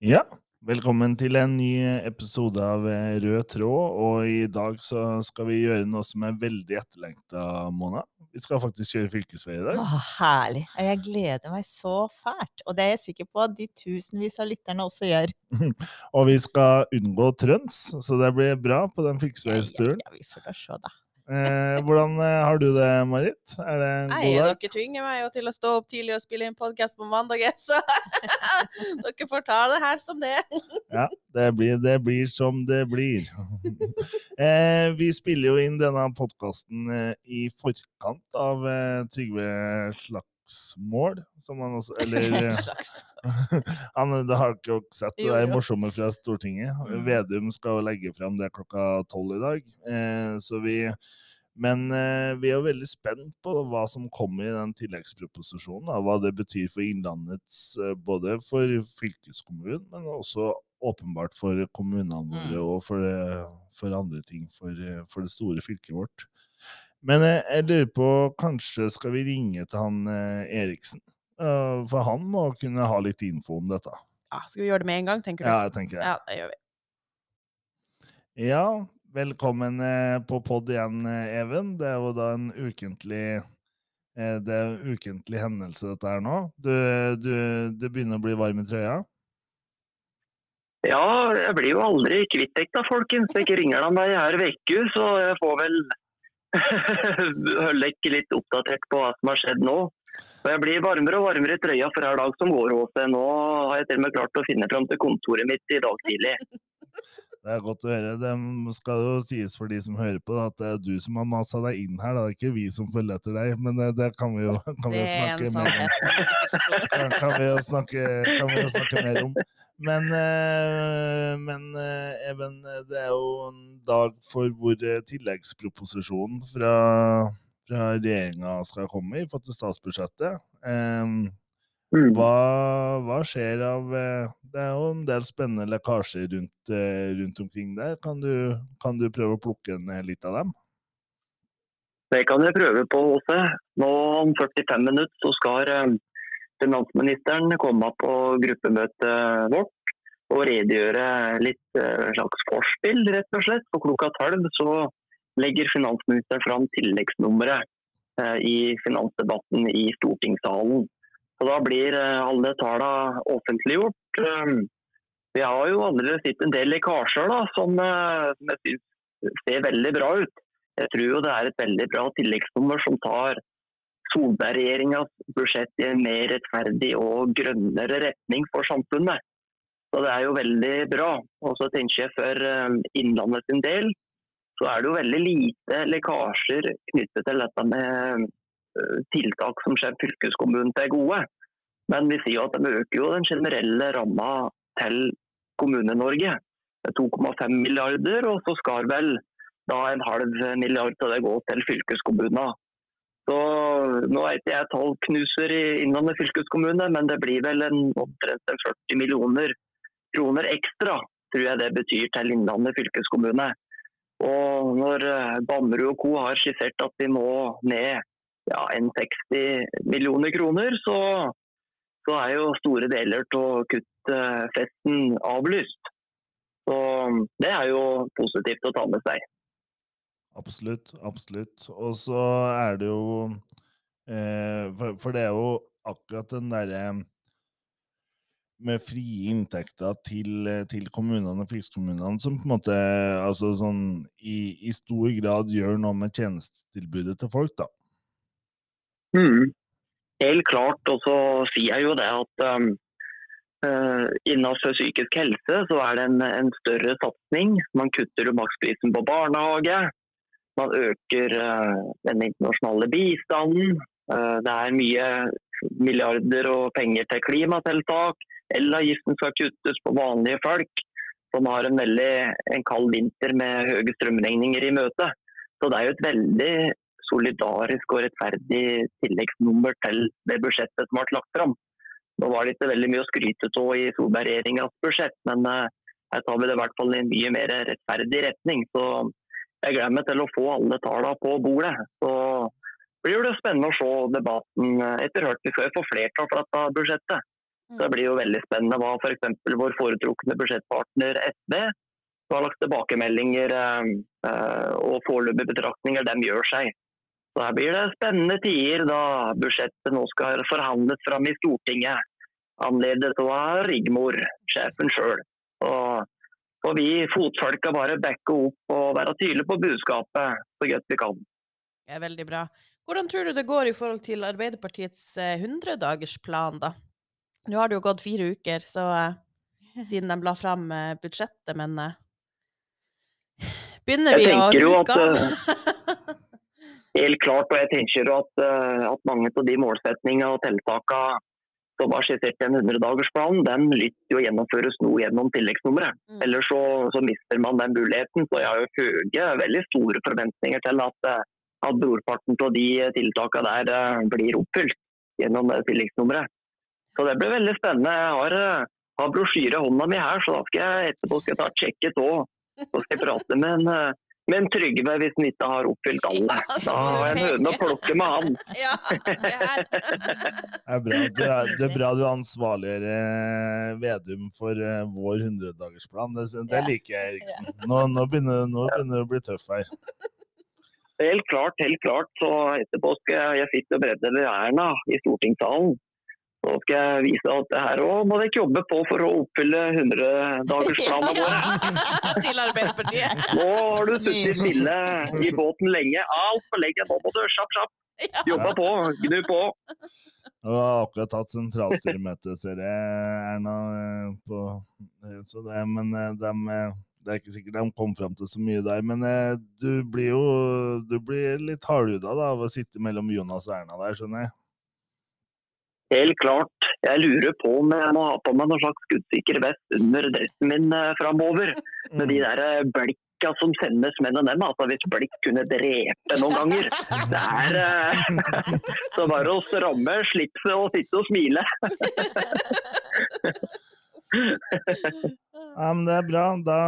Ja, velkommen til en ny episode av eh, Rød tråd. Og i dag så skal vi gjøre noe som er veldig etterlengta, Mona. Vi skal faktisk kjøre fylkesvei i dag. Å, herlig. Jeg gleder meg så fælt. Og det er jeg sikker på at de tusenvis av lytterne også gjør. Og vi skal unngå trøns, så det blir bra på den fylkesveisturen. Ja, ja, vi får da se, da. Eh, hvordan eh, har du det, Marit? Er det en god dag? Nei, dere tvinger meg jo til å stå opp tidlig og spille inn podkast på mandager, så dere får ta det her som det. Ja, det blir, det blir som det blir. eh, vi spiller jo inn denne podkasten eh, i forkant av eh, Trygve Slagsmål, som han også Eller eh, han, det har dere sett, det er morsomme fra Stortinget. Mm. Vedum skal legge frem det klokka tolv i dag. Eh, så vi men eh, vi er veldig spent på hva som kommer i den tilleggsproposisjonen. Da, hva det betyr for Innlandets eh, Både for fylkeskommunen, men også åpenbart for kommunene våre Mm. og for, eh, for andre ting for, eh, for det store fylket vårt. Men eh, jeg lurer på, kanskje skal vi ringe til han eh, Eriksen? Uh, for han må kunne ha litt info om dette. Ja, skal vi gjøre det med en gang, tenker du? Ja, jeg tenker det. Ja, det gjør vi. Ja, velkommen eh, på pod igjen, eh, Even. Det er jo da en ukentlig eh, det er en ukentlig hendelse, dette her nå. Du, du, det begynner å bli varm i trøya? Ja, jeg blir jo aldri kvitt deg, da, folkens. Jeg ringer deg meg her uke, så jeg får vel holde dere litt oppdatert på hva som har skjedd nå. Og jeg blir varmere og varmere i trøya for hver dag som går. Også. Nå har jeg til og med klart å finne fram til kontoret mitt i dag tidlig. Det er godt å høre. Det skal jo sies for de som hører på, at det er du som har masa deg inn her. Det er ikke vi som følger etter deg, men det, det kan vi jo, kan vi jo snakke mer om. kan, kan, vi jo snakke, kan vi jo snakke mer om. Men, eh, men eh, Even, eh, det er jo en dag for hvor eh, tilleggsproposisjonen fra, fra regjeringa skal komme i forhold til statsbudsjettet. Mm. hva, hva skjer av eh, Det er jo en del spennende lekkasjer rundt, eh, rundt omkring der. Kan du, kan du prøve å plukke ned litt av dem? Det kan jeg prøve på, Åse. Nå om 45 minutter så skal eh, finansministeren komme på gruppemøtet vårt og redegjøre litt eh, slags forspill, rett og slett. For klokka tolv så legger finansministeren fram tilleggsnummeret eh, i finansdebatten i stortingssalen. Så da blir eh, alle tallene offentliggjort. Eh, Vi har jo allerede sett en del lekkasjer da, som, eh, som jeg synes ser veldig bra ut. Jeg tror jo det er et veldig bra tilleggsnummer som tar Solberg-regjeringas budsjett i en mer rettferdig og grønnere retning for samfunnet. Så det er jo veldig bra. Og så tenker jeg for eh, Innlandet sin del, så er det jo veldig lite lekkasjer knyttet til dette med tiltak som kommer fylkeskommunen til gode. Men vi sier at de øker jo den generelle ramma til Kommune-Norge med 2,5 milliarder, og så skal vel da en halv milliard til det gå til fylkeskommunene. Så nå er ikke jeg tallknuser i Innlandet fylkeskommune, men det blir vel en omtrent 40 millioner kroner ekstra, tror jeg det betyr til Innlandet fylkeskommune. Og når eh, Bammerud og co. har skissert at vi må ned ja, enn 60 millioner kroner, så, så er jo store deler av kuttfesten avlyst. Så det er jo positivt å ta med seg. Absolutt, absolutt. Og så er det jo eh, for, det er jo akkurat den derre med frie inntekter til, eh, til kommunene og fylkeskommunene som på en måte altså sånn, i, i stor grad gjør noe med tjenestetilbudet til folk, da. Mm. Helt klart. Og så sier jeg jo det at um, uh, innenfor psykisk helse så er det en, en større satsing. Man kutter jo maksprisen på barnehage. Man øker uh, den internasjonale bistanden. Uh, det er mye milliarder og penger til klimatiltak. Elavgiften skal kuttes på vanlige folk som har en veldig en kald vinter med høye strømregninger i møte. Så det er jo et veldig solidarisk og rettferdig tilleggsnummer til det budsjettet som ble lagt fram. Nå var det ikke veldig mye å skryte av i Solberg-regjeringas budsjett, men eh, her tar vi det i hvert fall i en mye mer rettferdig retning. Så jeg gleder meg til å få alle tallene på bordet. Så blir det spennende å se debatten etter hvert. Vi skal jo få flertall for dette budsjettet. Så det blir jo veldig spennende hva f.eks. vår foretrukne budsjettpartner SV hva slags tilbakemeldinger eh, eh, og foreløpige betraktninger de gjør seg. Så her blir det spennende tider da budsjettet nå skal forhandles fram i Stortinget. Anledet av Rigmor, sjefen sjøl. Så får vi fotfolka bare backe opp og være tydelige på budskapet så godt vi kan. Det er veldig bra. Hvordan tror du det går i forhold til Arbeiderpartiets eh, 100-dagersplan, da? Nå har det jo gått fire uker så, eh, siden de la fram eh, budsjettet, men eh, Begynner vi å tenker jo at? Helt klart, og jeg tenker at, eh, at mange av de målsetningene og tiltakene som var skissert i en 100-dagersplan, den lytter jo gjennomføres nå gjennom tilleggsnummeret. Mm. Ellers så, så mister man den muligheten. Så jeg har jo høye, veldig store forventninger til at, eh, at brorparten av de tiltakene der eh, blir oppfylt gjennom tilleggsnummeret. Så det blir veldig spennende. Jeg har, har brosjyre i hånda mi her, så da skal jeg etterpå skal jeg ta et sjekket òg. Så skal jeg prate med en, eh, trygge meg Trygve hvis han ikke har oppfylt alle. Ja, Da har jeg en høne å plukke med han. Ja, det, er. Det er bra, du er, det er bra du ansvarliggjør eh, Vedum for eh, vår 100-dagersplan. Det, det liker jeg, Eriksen. Nå, nå, begynner, nå begynner det å bli tøff her. Helt klart, helt klart. Så etterpå skal jeg, jeg sitte og bredde Erna i stortingssalen. Så skal jeg vise at det her òg må dere jobbe på for å oppfylle 100-dagersplanen vår. Til Arbeiderpartiet. Nå har du sittet stille i båten lenge. Altfor lenge. Nå må du kjapp, kjapp. Ja. Jobbe på. Gnu på. Og har akkurat tatt sentralstyremøte, ser jeg, Erna. eh, På, eh, så det, men de, eh, det er ikke sikkert de kom fram til så mye der. Men du blir jo du blir litt hardhuda av å sitte mellom Jonas og Erna der, skjønner jeg. Helt klart. Jeg lurer på om jeg må ha på meg noen slags skuddsikker vest under dressen min eh, framover. Med de der eh, blikka som sendes mellom dem. Altså hvis blikk kunne drepe noen ganger. Det er eh, så bare å stramme slipset og sitte og smile. Ja, men det er bra. Da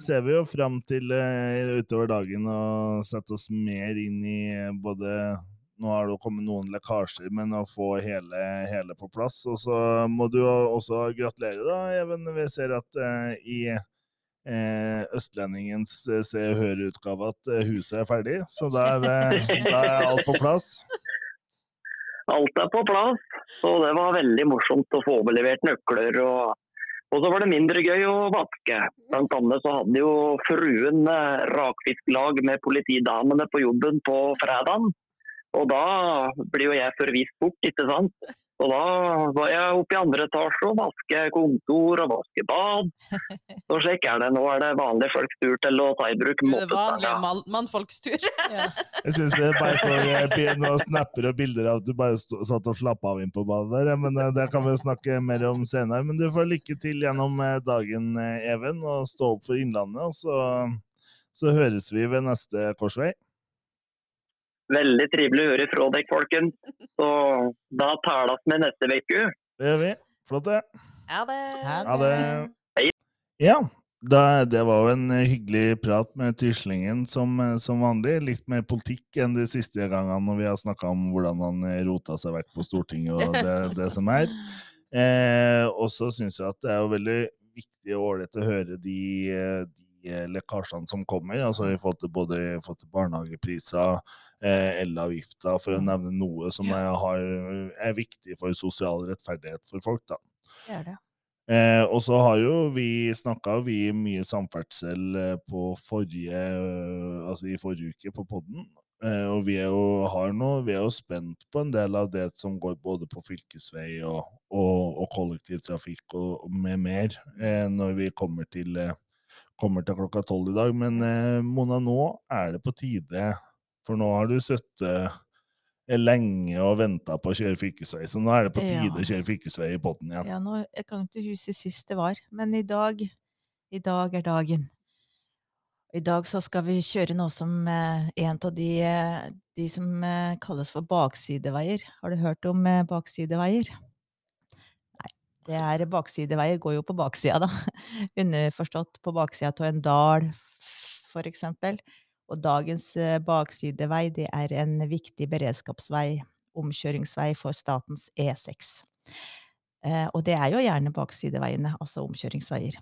ser vi jo fram til utover dagen å sette oss mer inn i både Nå har det kommet noen lekkasjer, men å få hele, hele på plass. Og så må du også gratulere, da, Even. Vi ser at eh, i eh, Østlendingens eh, Se og Hør-utgave at eh, huset er ferdig. Så da er, er alt på plass. Alt er på plass. Så det var veldig morsomt å få overlevert nøkler. og og så var det mindre gøy å vaske. Blant annet så hadde jo fruen eh, rakfisklag med politidamene på jobben på fredagen. Og da blir jo jeg forvist bort, ikke sant. Og da var jeg oppe i andre etasje og vaske kontor og vaske bad. Så sjekker jeg det. Nå er det vanlige folks tur til å ta i bruk Det er vanlige mannfolks tur. Ja. Jeg syns det er bare så noen snapper og bilder av at du bare satt og slappa av inn på badet der, men eh, det kan vi snakke mer om senere. Men du får lykke til gjennom eh, dagen, eh, Even, og stå opp for Innlandet. Og så, så høres vi ved neste korsvei. Veldig trivelig å høre fra dere, folkens. Så da tales vi neste uke. Det gjør vi. Flott, det. Ja, det. Ha det. Ja, da, det var jo en eh, hyggelig prat med Tyslingen som, eh, som vanlig. Litt mer politikk enn de siste gangene når vi har snakka om hvordan han eh, rota seg vekk på Stortinget og det, det som er. Eh, og så syns jeg at det er jo veldig viktig og ålreit å høre de, de lekkasjene som kommer. altså i forhold til både forhold til barnehagepriser, eh, elavgifter, for å nevne noe som er, har, er viktig for sosial rettferdighet for folk. da. Det er det. Eh, og så har jo vi snakka mye samferdsel eh, på forrige eh, Altså i forrige uke på podden. Eh, og vi er jo har noe, vi er jo spent på en del av det som går både på fylkesvei og, og, og kollektivtrafikk og, og med mer, eh, når vi kommer til, eh, kommer til klokka tolv i dag. Men eh, Mona, nå er det på tide, for nå har du sittet eh, lenge og venta på å kjøre fylkesvei, så nå er det på tide å kjøre fylkesvei i potten igjen. Ja, nå, jeg kan ikke huske sist det var, men i dag, i dag er dagen. I dag så skal vi kjøre noe som eh, en av de, eh, de som eh, kalles for baksideveier. Har du hørt om eh, baksideveier? Det er baksideveier går jo på baksida, da. Underforstått på baksida av en dal, for eksempel. Og dagens eh, baksidevei, det er en viktig beredskapsvei, omkjøringsvei for statens E6. Eh, og det er jo gjerne baksideveiene, altså omkjøringsveier.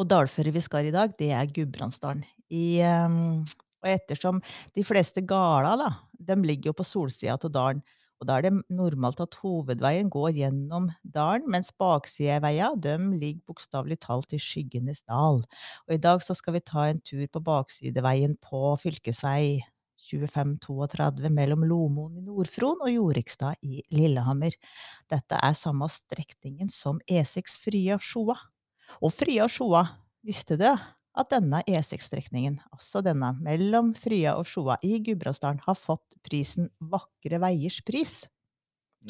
Og dalføret vi skal i dag, det er Gudbrandsdalen. Ehm, og ettersom de fleste gala, da, de ligger jo på solsida av dalen. Og da er det normalt at hovedveien går gjennom dalen, mens baksideveia ligger bokstavelig talt i skyggenes dal. Og i dag skal vi ta en tur på baksideveien på fylkesvei 2532 mellom Lomoen i Nord-Fron og Jorikstad i Lillehammer. Dette er samme strekningen som E6 Frya-Sjoa. Og Frya-Sjoa, visste du at denne E6-strekningen, altså denne mellom Frya og Sjoa i Gudbrandsdalen, har fått prisen Vakre veiers pris?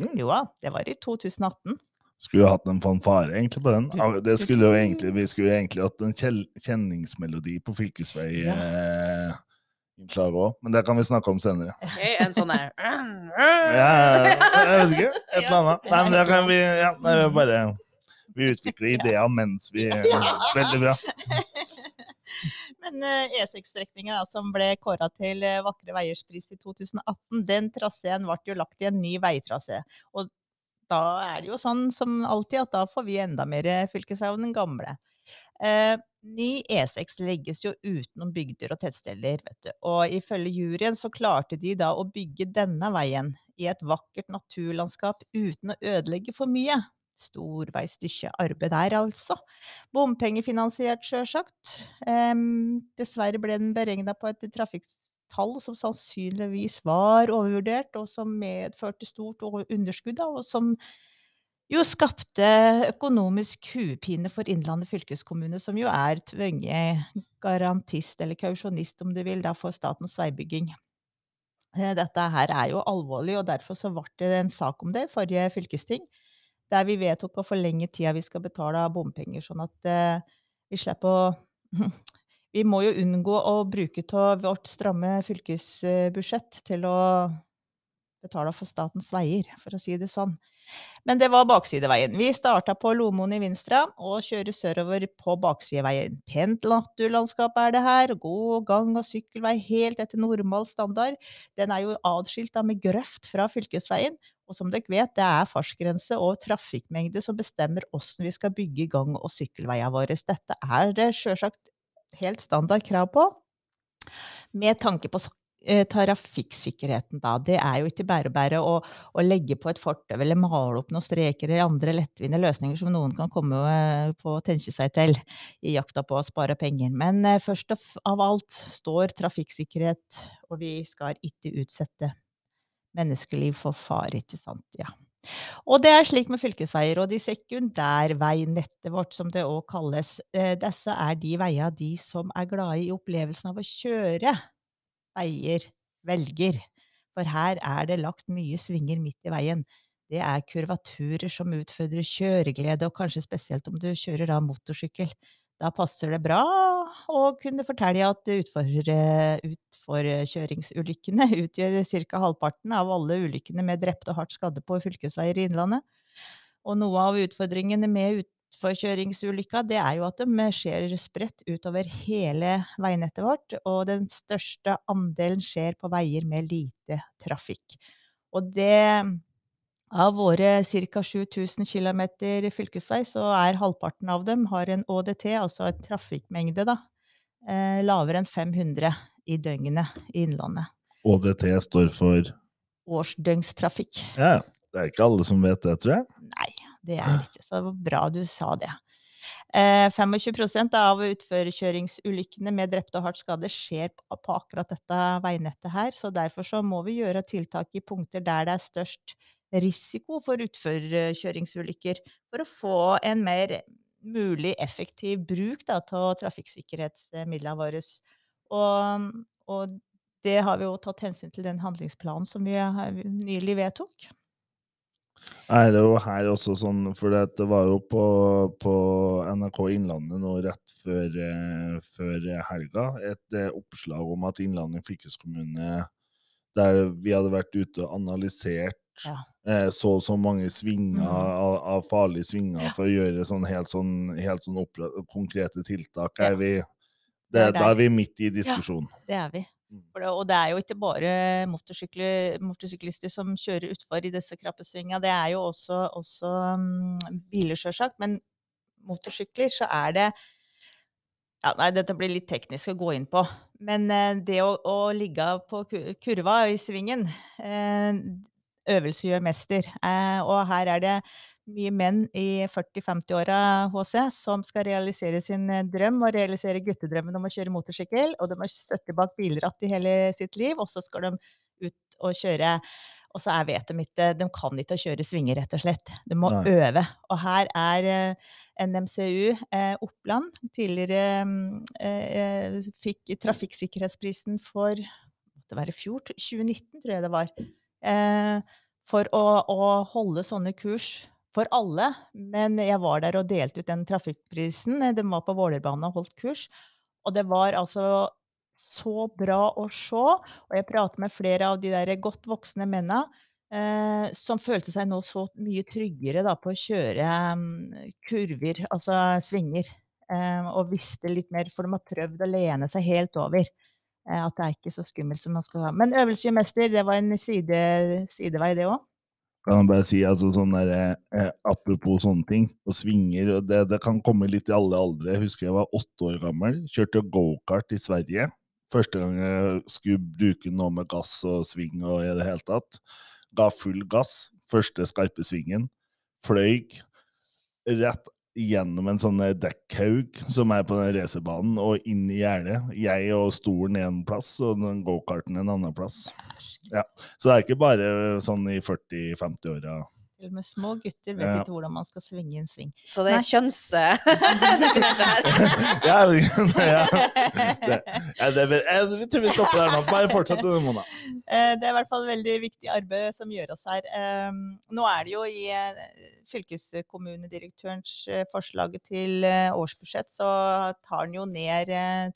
Mm. Jo da, det var i 2018. Skulle hatt en fanfare egentlig på den. Ah, Det skulle jo egentlig, vi skulle jo egentlig hatt en kjenningsmelodi på fylkesvei Ja. eh, òg, men det kan vi snakke om senere. Okay, en sånn der Ja, jeg vet ikke. Et eller annet. Nei, men det kan vi ja, bare Vi utvikler ideer mens vi Veldig bra. Men eh, E6-strekningen som ble kåra til eh, Vakre veiers pris i 2018, den traseen ble jo lagt i en ny veitrasé. Og da er det jo sånn som alltid at da får vi enda mer fylkesvei enn den gamle. Eh, ny E6 legges jo utenom bygder og tettsteder, vet du. Og ifølge juryen så klarte de da å bygge denne veien i et vakkert naturlandskap uten å ødelegge for mye. Storveisstykke arbeid der, altså. Bompengefinansiert, sjølsagt. Um, dessverre ble den beregna på et trafikktall som sannsynligvis var overvurdert, og som medførte stort underskudd, og som jo skapte økonomisk huepine for Innlandet fylkeskommune, som jo er tvunget garantist, eller kausjonist om du vil, da, for statens veibygging. Eh, Dette her er jo alvorlig, og derfor så ble det en sak om det i forrige fylkesting, der vi vedtok å forlenge tida vi skal betale av bompenger, sånn at eh, vi slipper å Vi må jo unngå å bruke av vårt stramme fylkesbudsjett til å betale for statens veier, for å si det sånn. Men det var baksideveien. Vi starta på Lomoen i Vinstra og kjører sørover på baksideveien. Pent naturlandskap er det her. God gang- og sykkelvei helt etter normal standard. Den er jo adskilt med grøft fra fylkesveien. Og som dere vet, det er fartsgrense og trafikkmengde som bestemmer hvordan vi skal bygge gang- og sykkelveiene våre. Dette er det sjølsagt helt standard krav på. Med tanke på eh, trafikksikkerheten, da. Det er jo ikke bare bare å, å legge på et fortau eller male opp noen streker eller andre lettvinte løsninger som noen kan komme eh, på å tenke seg til i jakta på å spare penger. Men eh, først av alt står trafikksikkerhet, og vi skal ikke utsette menneskeliv for fare, ikke sant. Ja. Og det er slik med fylkesveier og de sekundærveinettet vårt, som det òg kalles. Eh, Disse er de veier de som er glade i opplevelsen av å kjøre veier, velger. For her er det lagt mye svinger midt i veien. Det er kurvaturer som utfordrer kjøreglede, og kanskje spesielt om du kjører da motorsykkel. Da passer det bra å kunne fortelle at utfor- utforkjøringsulykkene utgjør ca. halvparten av alle ulykkene med drepte og hardt skadde på fylkesveier i Innlandet. Og noe av utfordringene med utforkjøringsulykka, det er jo at de skjer spredt utover hele veinettet vårt, og den største andelen skjer på veier med lite trafikk. Og det av våre ca. 7000 km fylkesvei, så er halvparten av dem har en ÅDT, altså en trafikkmengde, da, eh, lavere enn 500 i døgnet i Innlandet. ÅDT står for Årsdøgnstrafikk. Ja, det er ikke alle som vet det, tror jeg. Nei, det er ikke. Så bra du sa det. Eh, 25% av utførekjøringsulykkene med drepte og hardt skadde skjer på, på akkurat dette veinettet her. Så derfor så må vi gjøre tiltak i punkter der det er størst risiko for utførkjøringsulykker, for å få en mer mulig effektiv bruk da, av trafikksikkerhetsmidlene våre. Og, og det har vi jo tatt hensyn til den handlingsplanen som vi nylig vedtok. Er det jo her også sånn, for det var jo på, på NRK Innlandet nå rett før, før helga et eh, oppslag om at Innlandet fylkeskommune, der vi hadde vært ute og analysert Ja. Eh, så og så mange svinger Mm. av, av farlige svinger Ja. for å gjøre sånn helt sånn, helt sånn konkrete tiltak. Ja. Er vi, det, da er vi midt i diskusjonen. Det er vi. Mm. Det, og det er jo ikke bare motorsyklister som kjører utfor i disse krappesvinga, det er jo også, også um, biler, sjølsagt. Men motorsykler så er det ja, Nei, dette blir litt teknisk å gå inn på. Men eh, det å, å ligge på kurva i svingen eh, Øvelse gjør mester. Eh, og her er det mye menn i 40-50-åra HC som skal realisere sin eh, drøm og realisere guttedrømmen om å kjøre motorsykkel. Og de har støtte bak bilratt i hele sitt liv, og så skal de ut og kjøre. Og så er, vet de ikke De kan ikke å kjøre svinger, rett og slett. De må Nei. øve. Og her er eh, NMCU eh, Oppland tidligere mm, eh, fikk trafikksikkerhetsprisen for måtte være i fjor, 2019 tror jeg det var. Eh, for å, å holde sånne kurs for alle. Men jeg var der og delte ut den trafikkprisen. De var på Vålerbanen og holdt kurs. Og det var altså så bra å se. Og jeg prater med flere av de der godt voksne mennene eh, som følte seg nå så mye tryggere da, på å kjøre mm, kurver, altså svinger. Eh, og visste litt mer, for de har prøvd å lene seg helt over. Eh, at det er ikke så skummelt som man skal ha. Men øvelse mester, det var en side, sidevei, det òg. Kan jeg bare si altså sånn der, eh, Apropos sånne ting, og svinger og det, det kan komme litt i alle aldre. Jeg husker jeg var åtte år gammel, kjørte gokart i Sverige. Første gang jeg skulle bruke noe med gass og sving og i det hele tatt. Ga full gass, første skarpe svingen. Fløy rett gjennom en sånn dekkhaug som er på den racerbanen, og inn i gjerdet. Jeg og stolen en plass, og den gokarten en annen plass. Ja. Så det er ikke bare sånn i 40-50-åra. Til og med små gutter vet Ja. ikke hvordan man skal svinge en sving. Så det er kjønnsdefinert her. ja, ja, det, det, jeg, jeg tror vi stopper der nå. Bare fortsett, Mona. Eh, Det er i hvert fall veldig viktig arbeid som gjøres her. Eh, Nå er det jo i eh, fylkeskommunedirektørens eh, forslag til eh, årsbudsjett, så tar han jo ned eh,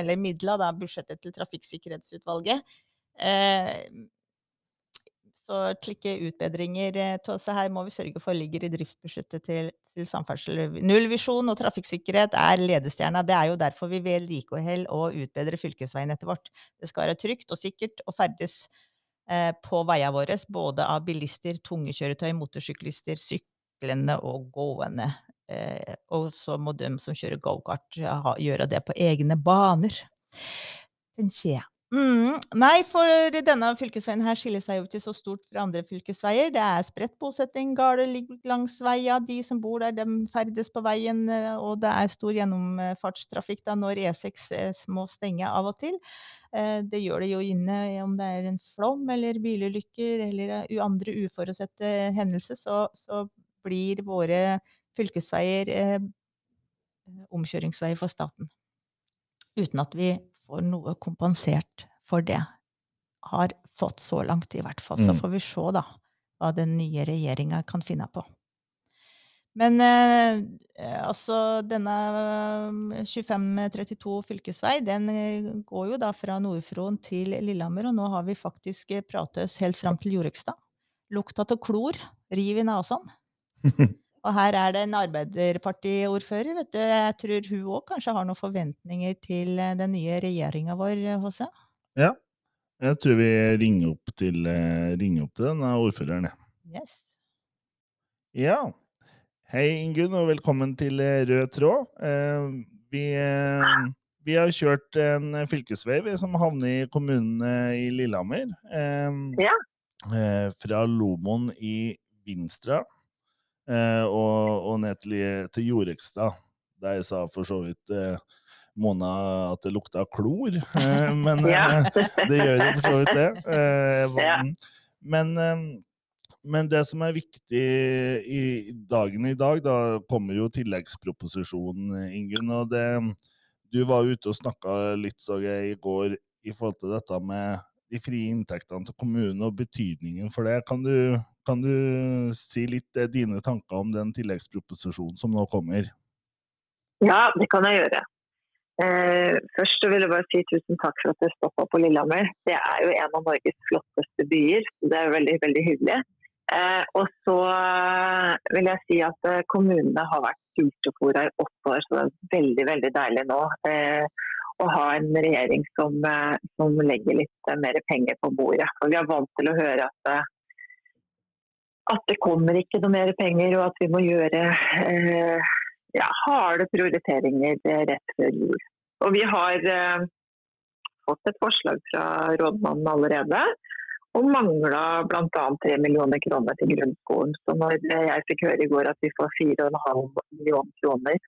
eller midler, da, budsjettet til Trafikksikkerhetsutvalget. Så slike utbedringer eh, her må vi sørge for ligger i driftsbudsjettet til, til samferdsel. Nullvisjon og trafikksikkerhet er ledestjerna. Det er jo derfor vi vedlikeholder og utbedrer fylkesveinettet vårt. Det skal være trygt og sikkert å ferdes eh, på veiene våre, både av bilister, tunge kjøretøy, motorsyklister, syklende og gående. Eh, og så må de som kjører gokart, gjøre det på egne baner. Tenker jeg. Mm. Nei, for denne fylkesveien her skiller seg jo ikke så stort fra andre fylkesveier. Det er spredt bosetting, gårder ligger langs veia, de som bor der, de ferdes på veien, eh, og det er stor gjennomfartstrafikk da når E6 eh, må stenge av og til. Eh, Det gjør det jo inne om det er en flom eller bilulykker eller andre uforutsette hendelser, så, så blir våre fylkesveier eh, omkjøringsveier for staten. Uten at vi får noe kompensert for det. Har fått så langt, i hvert fall. Så Mm. får vi se, da, hva den nye regjeringa kan finne på. Men eh, eh, altså denne eh, 2532 fylkesvei, den eh, går jo da fra Nordfron til Lillehammer, og nå har vi faktisk eh, pratet oss helt fram til Jorekstad. Lukta av klor, riv i nasen. Og her er det en Arbeiderpartiordfører, vet du. Jeg tror hun òg kanskje har noen forventninger til eh, den nye regjeringa vår, HC? Ja. Jeg tror vi ringer opp til, eh, ringer opp til denne ordføreren. jeg. Yes. Ja. Hei, Ingunn, og velkommen til eh, Rød tråd. Eh, vi, eh, vi har kjørt en fylkesvei som havner i kommunen eh, i Lillehammer. Eh, Ja. eh, fra Lomoen i Vinstra eh, og, og ned til, til Jorekstad. Der sa for så vidt eh, Mona at det lukta klor, eh, men eh, det gjør jo for så vidt det. Eh. Men, eh, men det som er viktig i dagen i dag, da kommer jo tilleggsproposisjonen, Ingunn. Og det, du var ute og snakka litt, så jeg, i går i forhold til dette med de frie inntektene til kommunen og betydningen for det. Kan du, kan du si litt eh, dine tanker om den tilleggsproposisjonen som nå kommer? Ja, det kan jeg gjøre. Eh, først vil jeg bare si tusen takk for at du stoppa på Lillehammer. Det er jo en av Norges flotteste byer, så det er veldig, veldig hyggelig. Eh, og så eh, vil jeg si at eh, kommunene har vært sultefòra i åtte år, så det er veldig, veldig deilig nå. Eh, å ha en regjering som, som legger litt mer penger på bordet. For vi er vant til å høre at, at det kommer ikke noe mer penger, og at vi må gjøre eh, ja, harde prioriteringer rett før jul. Og vi har eh, fått et forslag fra rådmannen allerede. Og mangla bl.a. 3 millioner kroner til grunnskolen. Så når jeg fikk høre i går at vi får 4,5 millioner kroner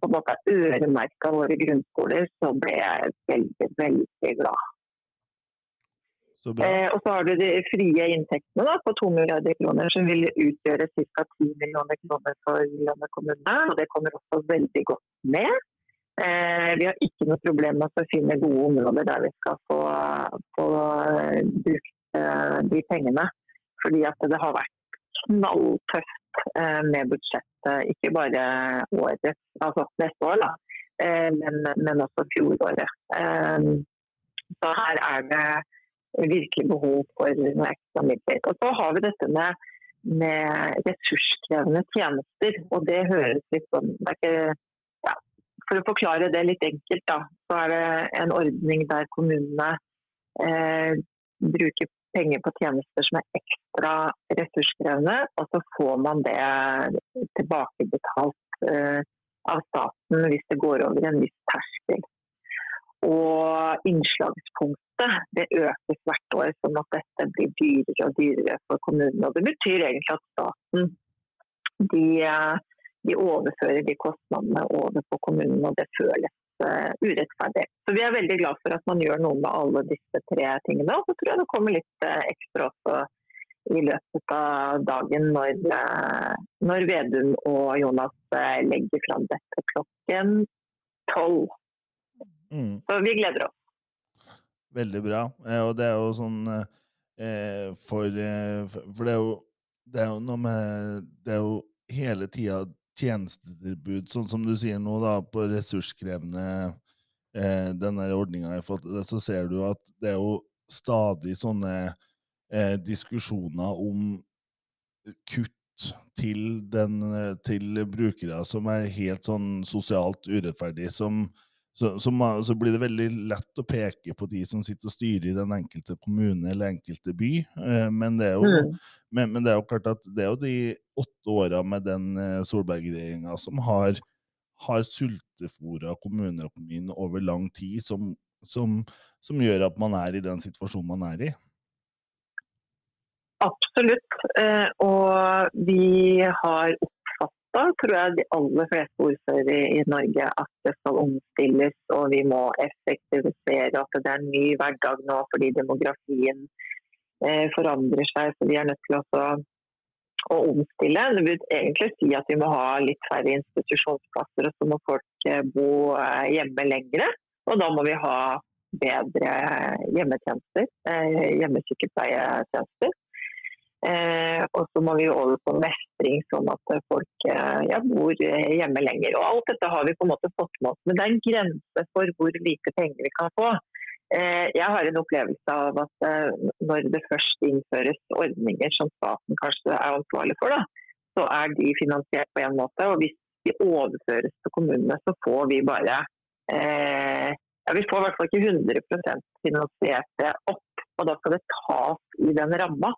på en måte øremerka våre grunnskoler, så ble jeg veldig, veldig glad. Så. Eh, og så har du de frie inntektene da, på 2 milliarder kroner, som vil utgjøre ca. 10 millioner kroner for landet kommune. Og det kommer også veldig godt med. Eh, vi har ikke noe problem med å finne gode områder der vi skal få, få eh, brukt eh, de pengene. Fordi at det har vært knalltøft eh, med budsjettet, ikke bare året, altså neste år, da, eh, men, men også fjoråret. Så her er det virkelig behov for noe ekstra midler. Og så har vi dette med, med ressurskrevende tjenester, og det høres litt sånn ikke, ja, For å forklare det litt enkelt, da, så er det en ordning der kommunene eh, bruker penger på tjenester som er ekstra ressurskrevende, og så får man det tilbakebetalt eh, av staten hvis det går over en viss terskel. Og innslagspunktet det økes hvert år, sånn at dette blir dyrere og dyrere for kommunene. Og det betyr egentlig at staten de, de overfører de kostnadene over på kommunene, og det føles uh, urettferdig. Så vi er veldig glad for at man gjør noe med alle disse tre tingene. Og så tror jeg det kommer litt uh, ekstra også i løpet av dagen når, uh, når Vedum og Jonas legger fram dette klokken tolv. Mm. Så vi gleder oss. Veldig bra. Eh, og det er jo sånn eh, for, eh, for For det er jo det er jo noe med Det er jo hele tida tjenestetilbud, sånn som du sier nå, da, på ressurskrevende eh, den der ordninga i forhold til det, så ser du at det er jo stadig sånne eh, diskusjoner om kutt til, den, til brukere som er helt sånn sosialt urettferdig, som så, så, så blir det veldig lett å peke på de som sitter og styrer i den enkelte kommune eller enkelte by. Eh, men, det er jo, Mm. men, men det er jo klart at det er jo de åtte åra med den eh, Solberg-regjeringa som har, har sultefòra kommuneøkonomien over lang tid, som, som, som gjør at man er i den situasjonen man er i. Absolutt. Eh, og vi har oppfatta, tror jeg, de aller fleste ordførere i, Norge at det skal omstilles og vi må effektivisere. At det er en ny hverdag nå fordi demografien eh, forandrer seg. Så vi er nødt til også å omstille. Det vil egentlig si at vi må ha litt færre institusjonsplasser, og så må folk eh, bo eh, hjemme lengre. Og da må vi ha bedre hjemmetjenester, eh, hjemmesykepleietjenester. Eh, og så må vi over på mestring, sånn at folk eh, ja, bor eh, hjemme lenger. Og alt dette har vi på en måte fått med oss, men det er en grense for hvor lite penger vi kan få. Eh, jeg har en opplevelse av at eh, når det først innføres ordninger som staten kanskje er ansvarlig for, da, så er de finansiert på en måte. Og hvis de overføres til kommunene, så får vi bare eh, ja, Vi får i hvert fall ikke 100 finansiert det opp, og da skal det tas i den ramma.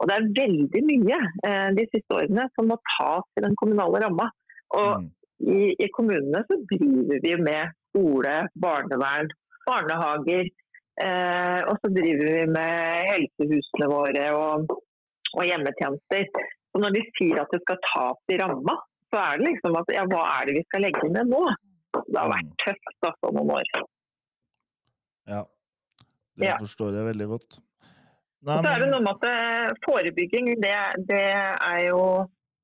Og det er veldig mye eh, de siste årene som må tas i den kommunale ramma. Og Mm. i, i kommunene så driver vi med skole, barnevern, barnehager. Eh, og så driver vi med helsehusene våre og, og hjemmetjenester. Og når de sier at det skal tas i ramma, så er det liksom at ja, hva er det vi skal legge ned nå? Det har vært tøft altså, noen år. Ja. Det Ja. forstår jeg veldig godt. Nei, men... så er det noe med at eh, forebygging, det, det er jo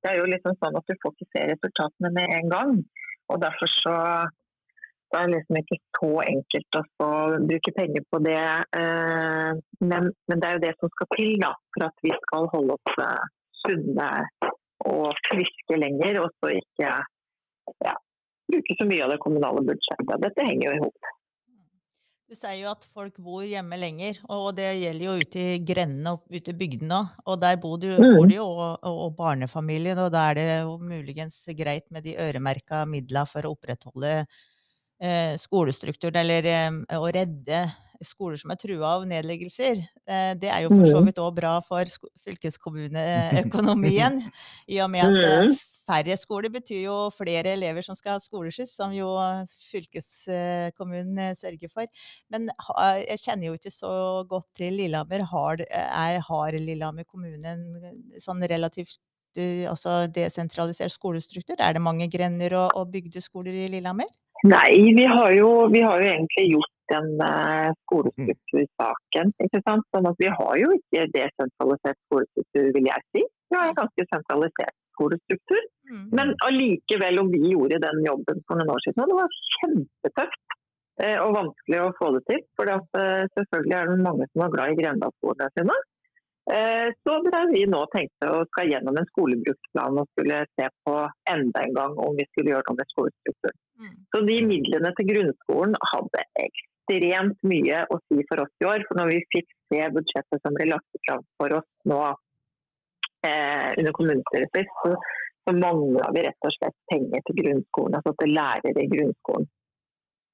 det er jo liksom sånn at du får ikke se resultatene med en gang. Og derfor så, det er det liksom ikke så enkelt å bruke penger på det. Eh, men, men det er jo det som skal til da, for at vi skal holde oss eh, sunne og friske lenger. Og så ikke ja, bruke så mye av det kommunale budsjettet. Dette henger jo i hop. Du sier jo at folk bor hjemme lenger, og det gjelder jo ute i grendene og ute i bygdene òg. Og der bor du, Mm. bor det jo og, og, barnefamilier, og da er det jo muligens greit med de øremerka midla for å opprettholde eh, skolestrukturen, eller eh, å redde skoler som er trua av nedleggelser. Eh, det er jo for så Mhm. vidt òg bra for fylkeskommuneøkonomien. I og med at eh, Mhm. Færre skoler betyr jo flere elever som skal ha skoleskyss, som jo fylkeskommunen eh, sørger for. Men jeg kjenner jo ikke så godt til Lillehammer. Har, er, har Lillehammer kommune en sånn relativt eh, altså desentralisert skolestruktur? Er det mange grender og, og bygdeskoler i Lillehammer? Nei, vi har jo, vi har jo egentlig gjort den uh, skolestruktursaken. ikke sant? Sånn at vi har jo ikke desentralisert skolestruktur, vil jeg si. Vi har en ganske sentralisert skolestruktur. Mm. Men allikevel, om vi gjorde den jobben for noen år siden, og det var kjempetøft eh, og vanskelig å få det til. For eh, selvfølgelig er det mange som var glad i grendaskolene sine. Eh, så har vi nå tenkt å skal gjennom en skolebruksplan og skulle se på enda en gang om vi skulle gjøre noe med skolestrukturen. Mm. Så de midlene til grunnskolen hadde ekstremt mye å si for oss i år. For når vi fikk se budsjettet som ble lagt fram for oss nå eh, under kommunestyret sist, så, så mangla vi rett og slett penger til grunnskolen, altså til lærere i grunnskolen.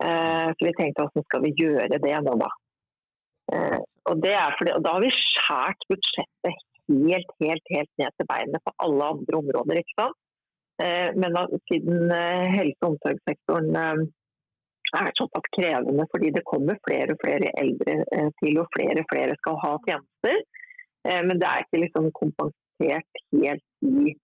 Eh, så vi tenkte hvordan skal vi gjøre det nå, da. Eh, og, det er fordi, og da har vi skjært budsjettet helt, helt, helt ned til beinet på alle andre områder. ikke sant? Eh, men da, siden eh, helse- og omsorgssektoren eh, er såpass krevende fordi det kommer flere og flere eldre til, og flere og flere skal ha tjenester. Men det er ikke liksom kompensert helt i,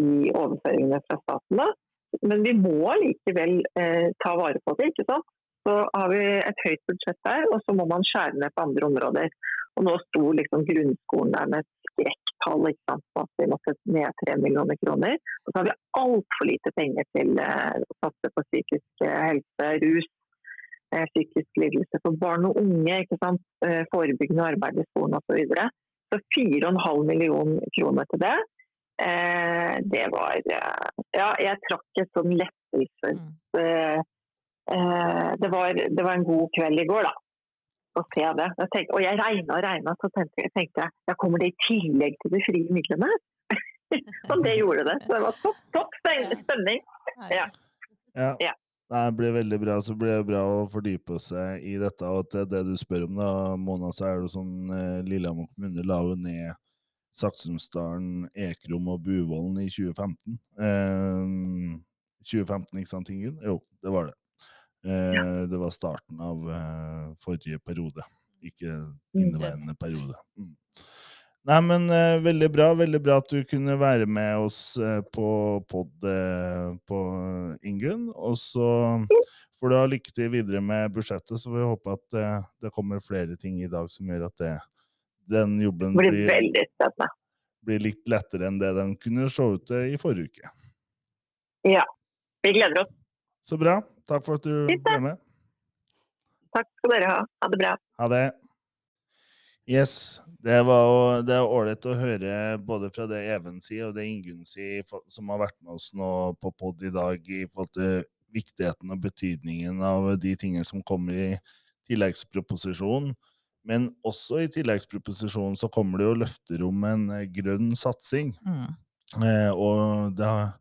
i overføringene fra staten. Men vi må likevel eh, ta vare på det. ikke sant? Så har vi et høyt budsjett der, og så må man skjære ned på andre områder. Og nå sto liksom grunnskolen der med et skrekktall, ikke sant? på at vi måtte ned 3 millioner kroner. Og så har vi altfor lite penger til eh, å satse på psykisk eh, helse, rus, eh, psykisk lidelse for barn og unge, ikke sant? Eh, forebyggende arbeid i skolen osv. Så, 4,5 millioner kroner til det. Eh, det var eh, Ja, jeg trakk et sånn lettelse. Mm. Eh, eh, det, var, det var en god kveld i går, da. Å se det. Jeg tenkte, og jeg regna og regna, så tenkte jeg, tenkte jeg ja, kommer det i tillegg til de frie midlene? og det gjorde det. Så det var topp, topp stemning. Ja. Ja. Nei, Det blir veldig bra. Så blir det bra å fordype seg i dette. Og til det du spør om, da, Mona, så er det sånn eh, Lillehammer kommune la jo ned Saksumsdalen, Ekrom og Buvollen i 2015. Eh, 2015, ikke sant, Ingunn? Jo, det var det. Eh, Det var starten av eh, forrige periode, ikke inneværende periode. Mm. Nei, men uh, veldig bra. Veldig bra at du kunne være med oss uh, på pod uh, på Ingunn. Og så får du ha lykke til videre med budsjettet, så får vi håpe at det kommer flere ting i dag som gjør at det, den jobben blir blir, blir litt lettere enn det den kunne se ut til i forrige uke. Ja. Vi gleder oss. Så bra. Takk for at du ble med. Takk skal dere ha. Ha det bra. Ha det. Yes, det var det er ålreit å høre både fra det Even sier og det Ingunn sier, som har vært med oss nå på pod i dag, i forhold til viktigheten og betydningen av de tingene som kommer i tilleggsproposisjonen. Men også i tilleggsproposisjonen så kommer det jo løfter om en eh, grønn satsing. Mm. Eh, og det har,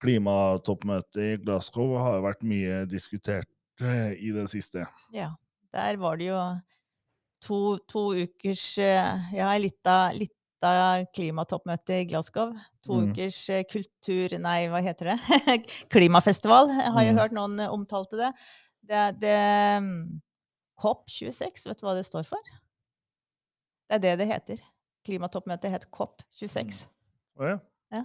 klimatoppmøtet i Glasgow har jo vært mye diskutert eh, i det siste. Ja, der var det jo to, to ukers eh, Ja, litt av, litt av klimatoppmøte i Glasgow. To Mm. ukers eh, kultur... Nei, hva heter det? Klimafestival. Jeg har jo Mm. hørt noen eh, omtalte det. Det, det mm, COP26, vet du hva det står for? Det er det det heter. Klimatoppmøtet het COP26. Oh, ja,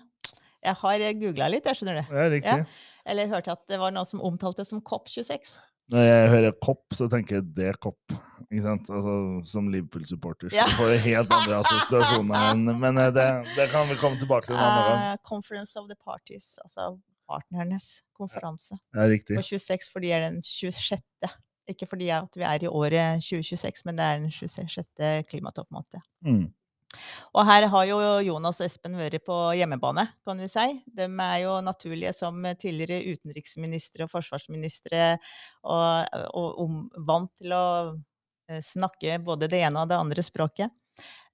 Jeg har googla litt, jeg skjønner det. Ja, riktig. Ja. Eller jeg hørte at det var noen som omtalte det som COP26. Når jeg hører kopp, så tenker jeg det kopp. Ikke sant? Altså, som Liverpool-supporter så Ja. får jeg helt andre assosiasjoner. Men, Men eh, det, det kan vi komme tilbake til en annen gang. Uh, Conference of the Parties, altså partnernes konferanse. Ja, riktig. På 26 fordi det er den 26. Ikke fordi at vi er i året 2026, men det er den 26. klimatoppmøtet. Mm. Og her har jo Jonas og Espen vært på hjemmebane, kan vi si. De er jo naturlige som tidligere utenriksministre og forsvarsministre, og, og om, vant til å eh, snakke både det ene og det andre språket.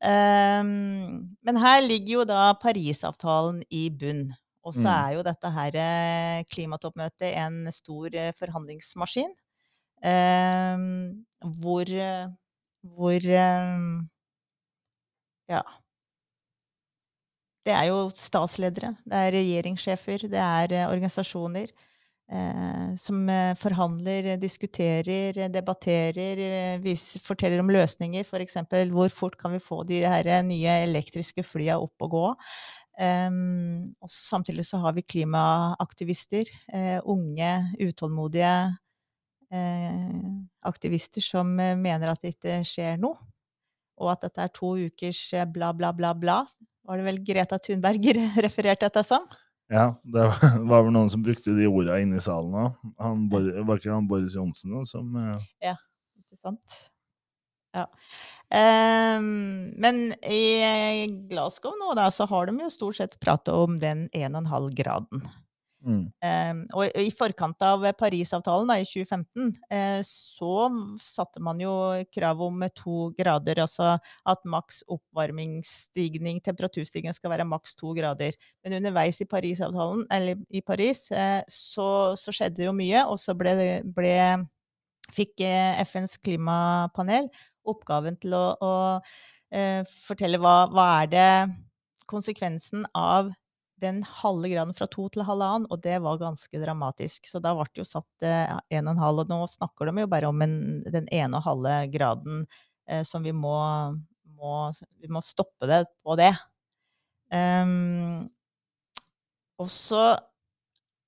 Um, men her ligger jo da Parisavtalen i bunn. Og så Mm. er jo dette her eh, klimatoppmøtet en stor eh, forhandlingsmaskin. Um, hvor hvor eh, Ja. Det er jo statsledere, det er regjeringssjefer, det er eh, organisasjoner eh, som eh, forhandler, diskuterer, debatterer, eh, forteller om løsninger. F.eks. hvor fort kan vi få de her nye elektriske flya opp og gå? Um, og samtidig så har vi klimaaktivister, eh, unge, utålmodige eh, aktivister som mener at det ikke skjer noe. Og at dette er to ukers eh, bla, bla, bla, bla. Var det vel Greta Thunberg refererte dette som? Ja, det var vel noen som brukte de orda inne i salen òg. Var ikke han Boris Johnsen da, som Ja, Ikke sant? Ja. Um, men i eh, Glasgow nå, da, så har de jo stort sett pratet om den 1,5 graden. Mm, Um, og i forkant av Parisavtalen da, i 2015, eh, så satte man jo krav om to grader, altså at maks oppvarmingsstigning, temperaturstigning skal være maks to grader. Men underveis i Parisavtalen, eller i Paris, eh, så, så skjedde jo mye, og så ble, ble fikk eh, FNs klimapanel oppgaven til å, å eh, fortelle hva, hva er det konsekvensen av den halve graden fra to til halvannen, og det var ganske dramatisk. Så da ble det jo satt eh, en og en halv, og nå snakker de jo bare om en, den ene og halve graden eh, som vi må, må Vi må stoppe det på det. Um, og så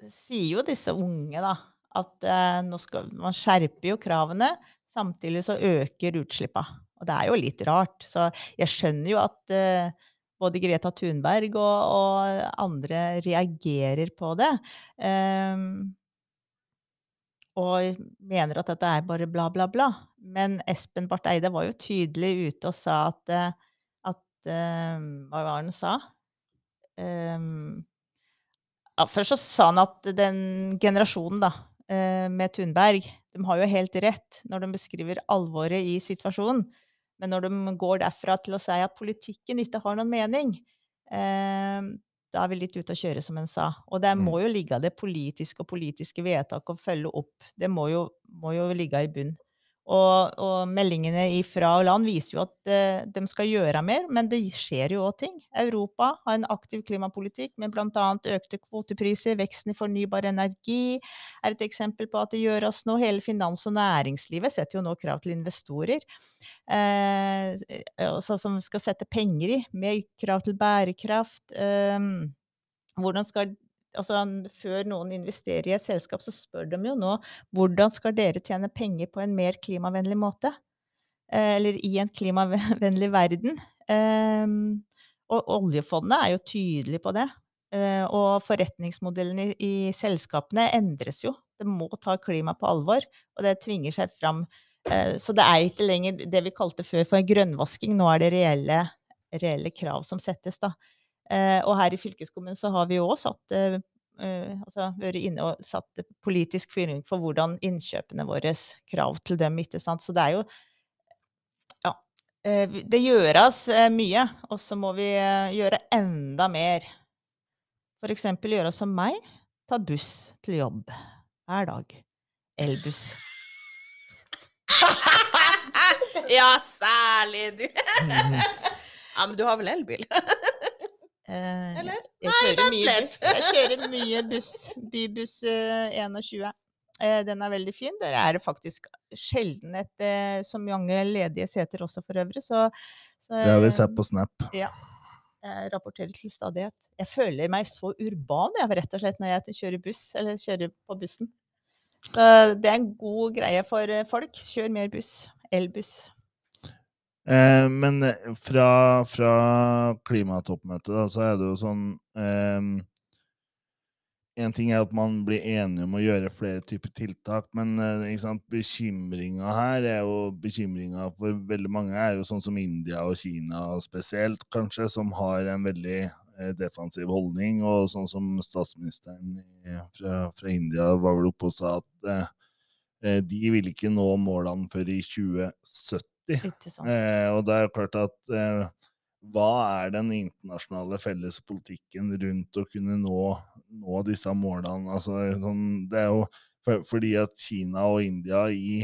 sier jo disse unge, da, at eh, nå skal, man skjerper jo kravene, samtidig så øker utslippene. Og det er jo litt rart. Så jeg skjønner jo at eh, både Greta Thunberg og, og andre reagerer på det. Um, og mener at dette er bare bla, bla, bla. Men Espen Barth Eide var jo tydelig ute og sa at, eh, at um, Hva var det han sa? Um, ja, først så sa han at den generasjonen da, eh, med Thunberg, de har jo helt rett når de beskriver alvoret i situasjonen. Men når de går derfra til å si at politikken ikke har noen mening, eh, da er vi litt ute å kjøre, som en sa. Og det Mm. må jo ligge det politiske og politiske vedtak å følge opp. Det må jo, må jo ligge i bunn. Og, og meldingene fra og land viser jo at eh, de skal gjøre mer, men det skjer jo òg ting. Europa har en aktiv klimapolitikk med bl.a. økte kvotepriser, veksten i fornybar energi er et eksempel på at det gjøres nå. Hele finans- og næringslivet setter jo nå krav til investorer, eh, altså som skal sette penger i, med krav til bærekraft. Eh, hvordan skal Altså, før noen investerer i et selskap, så spør de jo nå hvordan skal dere tjene penger på en mer klimavennlig måte? Eh, eller i en klimavennlig verden? Eh, og oljefondet er jo tydelig på det. Eh, og forretningsmodellen i, i selskapene endres jo. Det må ta klima på alvor, og det tvinger seg fram. Eh, så det er ikke lenger det vi kalte før for grønnvasking. Nå er det reelle, reelle krav som settes, da. Eh, og her i fylkeskommunen så har vi òg satt eh, eh, altså vært inne og satt politisk fyring for hvordan innkjøpene våre krav til dem, ikke sant. Så det er jo Ja. det gjøres mye, og så må vi gjøre enda mer. Eksempel gjøre som meg, ta buss til jobb hver dag. Elbuss. ja, særlig du. ja, men du har vel elbil? Eh, Eller? Jeg Nei, kjører vent mye litt. buss. Jeg kjører mye buss. Bybuss eh, 21. Eh, den er veldig fin. Der er det faktisk sjelden et, eh, så mange ledige seter også for øvrig. Så, så Det har vi eh, sett på Snap. Ja. jeg rapporterer til stadighet. Jeg føler meg så urban jeg, rett og slett når jeg kjører buss, eller kjører på bussen. Så det er en god greie for eh, folk. Kjør mer buss. Elbuss. Eh, men eh, fra, fra klimatoppmøtet, da, så er det jo sånn eh, En ting er at man blir enige om å gjøre flere typer tiltak, men eh, bekymringa her er jo bekymringa for veldig mange er jo sånn som India og Kina spesielt, kanskje, som har en veldig eh, defensiv holdning, og sånn som statsministeren fra, fra India var vel oppe og sa at eh, eh, de vil ikke nå målene før i 2070. Sant? Eh, og det er jo klart at eh, hva er den internasjonale fellespolitikken rundt å kunne nå, nå disse målene? Altså, sånn, det er jo for, fordi at Kina og India i,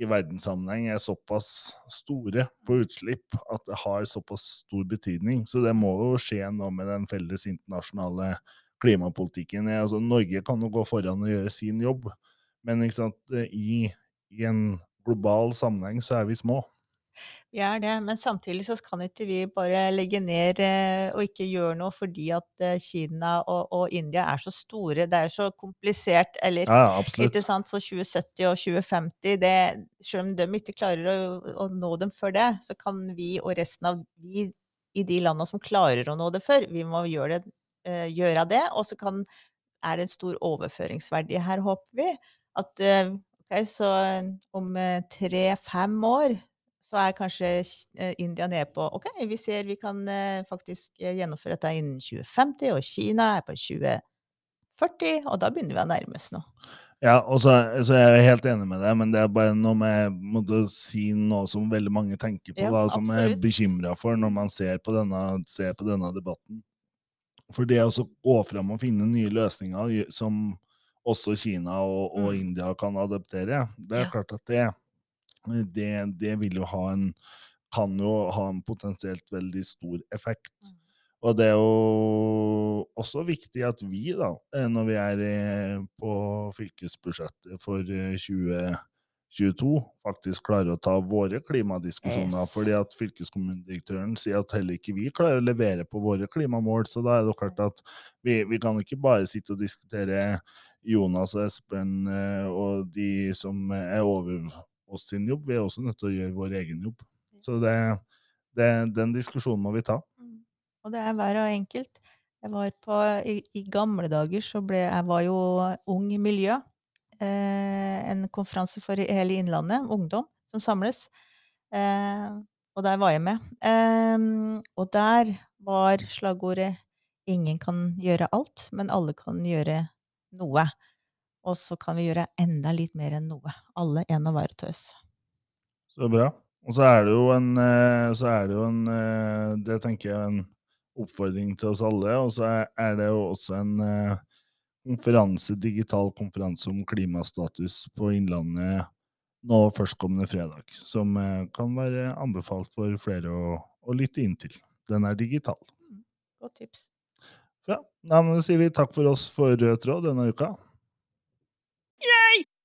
i verdenssammenheng er såpass store på utslipp at det har såpass stor betydning. Så det må jo skje noe med den felles internasjonale klimapolitikken. Altså, Norge kan jo gå foran og gjøre sin jobb, men sant, i, i en global sammenheng så er vi små. Vi er det, men samtidig så kan ikke vi bare legge ned eh, og ikke gjøre noe fordi at eh, Kina og, og India er så store. Det er så komplisert. Eller Ja, ikke sant? Så 2070 og 2050, det, selv om de ikke klarer å, å nå dem før det, så kan vi og resten av vi i de landene som klarer å nå det før, vi må gjøre det, eh, gjøre det. Og så kan, er det en stor overføringsverdi her, håper vi. At ok, så om tre-fem år så er kanskje eh, India nede på OK, vi ser vi kan eh, faktisk eh, gjennomføre dette innen 2050, og Kina er på 2040, og da begynner vi å nærme oss noe. Ja, og så, så er jeg helt enig med deg, men det er bare noe med måtte si noe som veldig mange tenker på, Ja, da, som er absolutt. bekymra for når man ser på, denne, ser på denne debatten. For det å gå fram og finne nye løsninger som også Kina og, og Mm. India kan adoptere, det er Ja. klart at det, det, det vil jo ha en kan jo ha en potensielt veldig stor effekt. Mm. Og det er jo også viktig at vi, da, eh, når vi er eh, på fylkesbudsjettet for eh, 2022, faktisk klarer å ta våre klimadiskusjoner. Yes. Fordi at fylkeskommunedirektøren sier at heller ikke vi klarer å levere på våre klimamål. Så da er det klart at vi, vi kan ikke bare sitte og diskutere Jonas og Espen eh, og de som er over oss sin jobb. Vi er også nødt til å gjøre vår egen jobb. Så det, det, den diskusjonen må vi ta. Mm. Og det er hver og enkelt. På, i, I gamle dager så ble jeg var jo Ung Miljø. Eh, en konferanse for hele Innlandet, ungdom, som samles. Eh, og der var jeg med. Eh, og der var slagordet 'Ingen kan gjøre alt, men alle kan gjøre noe'. Og så kan vi gjøre enda litt mer enn noe. Alle en og hver tøs. Så bra. Og så er det jo en, eh, så er det jo en eh, Det tenker jeg er en oppfordring til oss alle. Og så er- det jo også en eh, konferanse, digital konferanse om klimastatus på Innlandet nå førstkommende fredag. Som kan være anbefalt for flere å, å lytte inn til. Den er digital. Godt tips. Ja, da sier vi takk for oss for Rød tråd denne uka. Yay!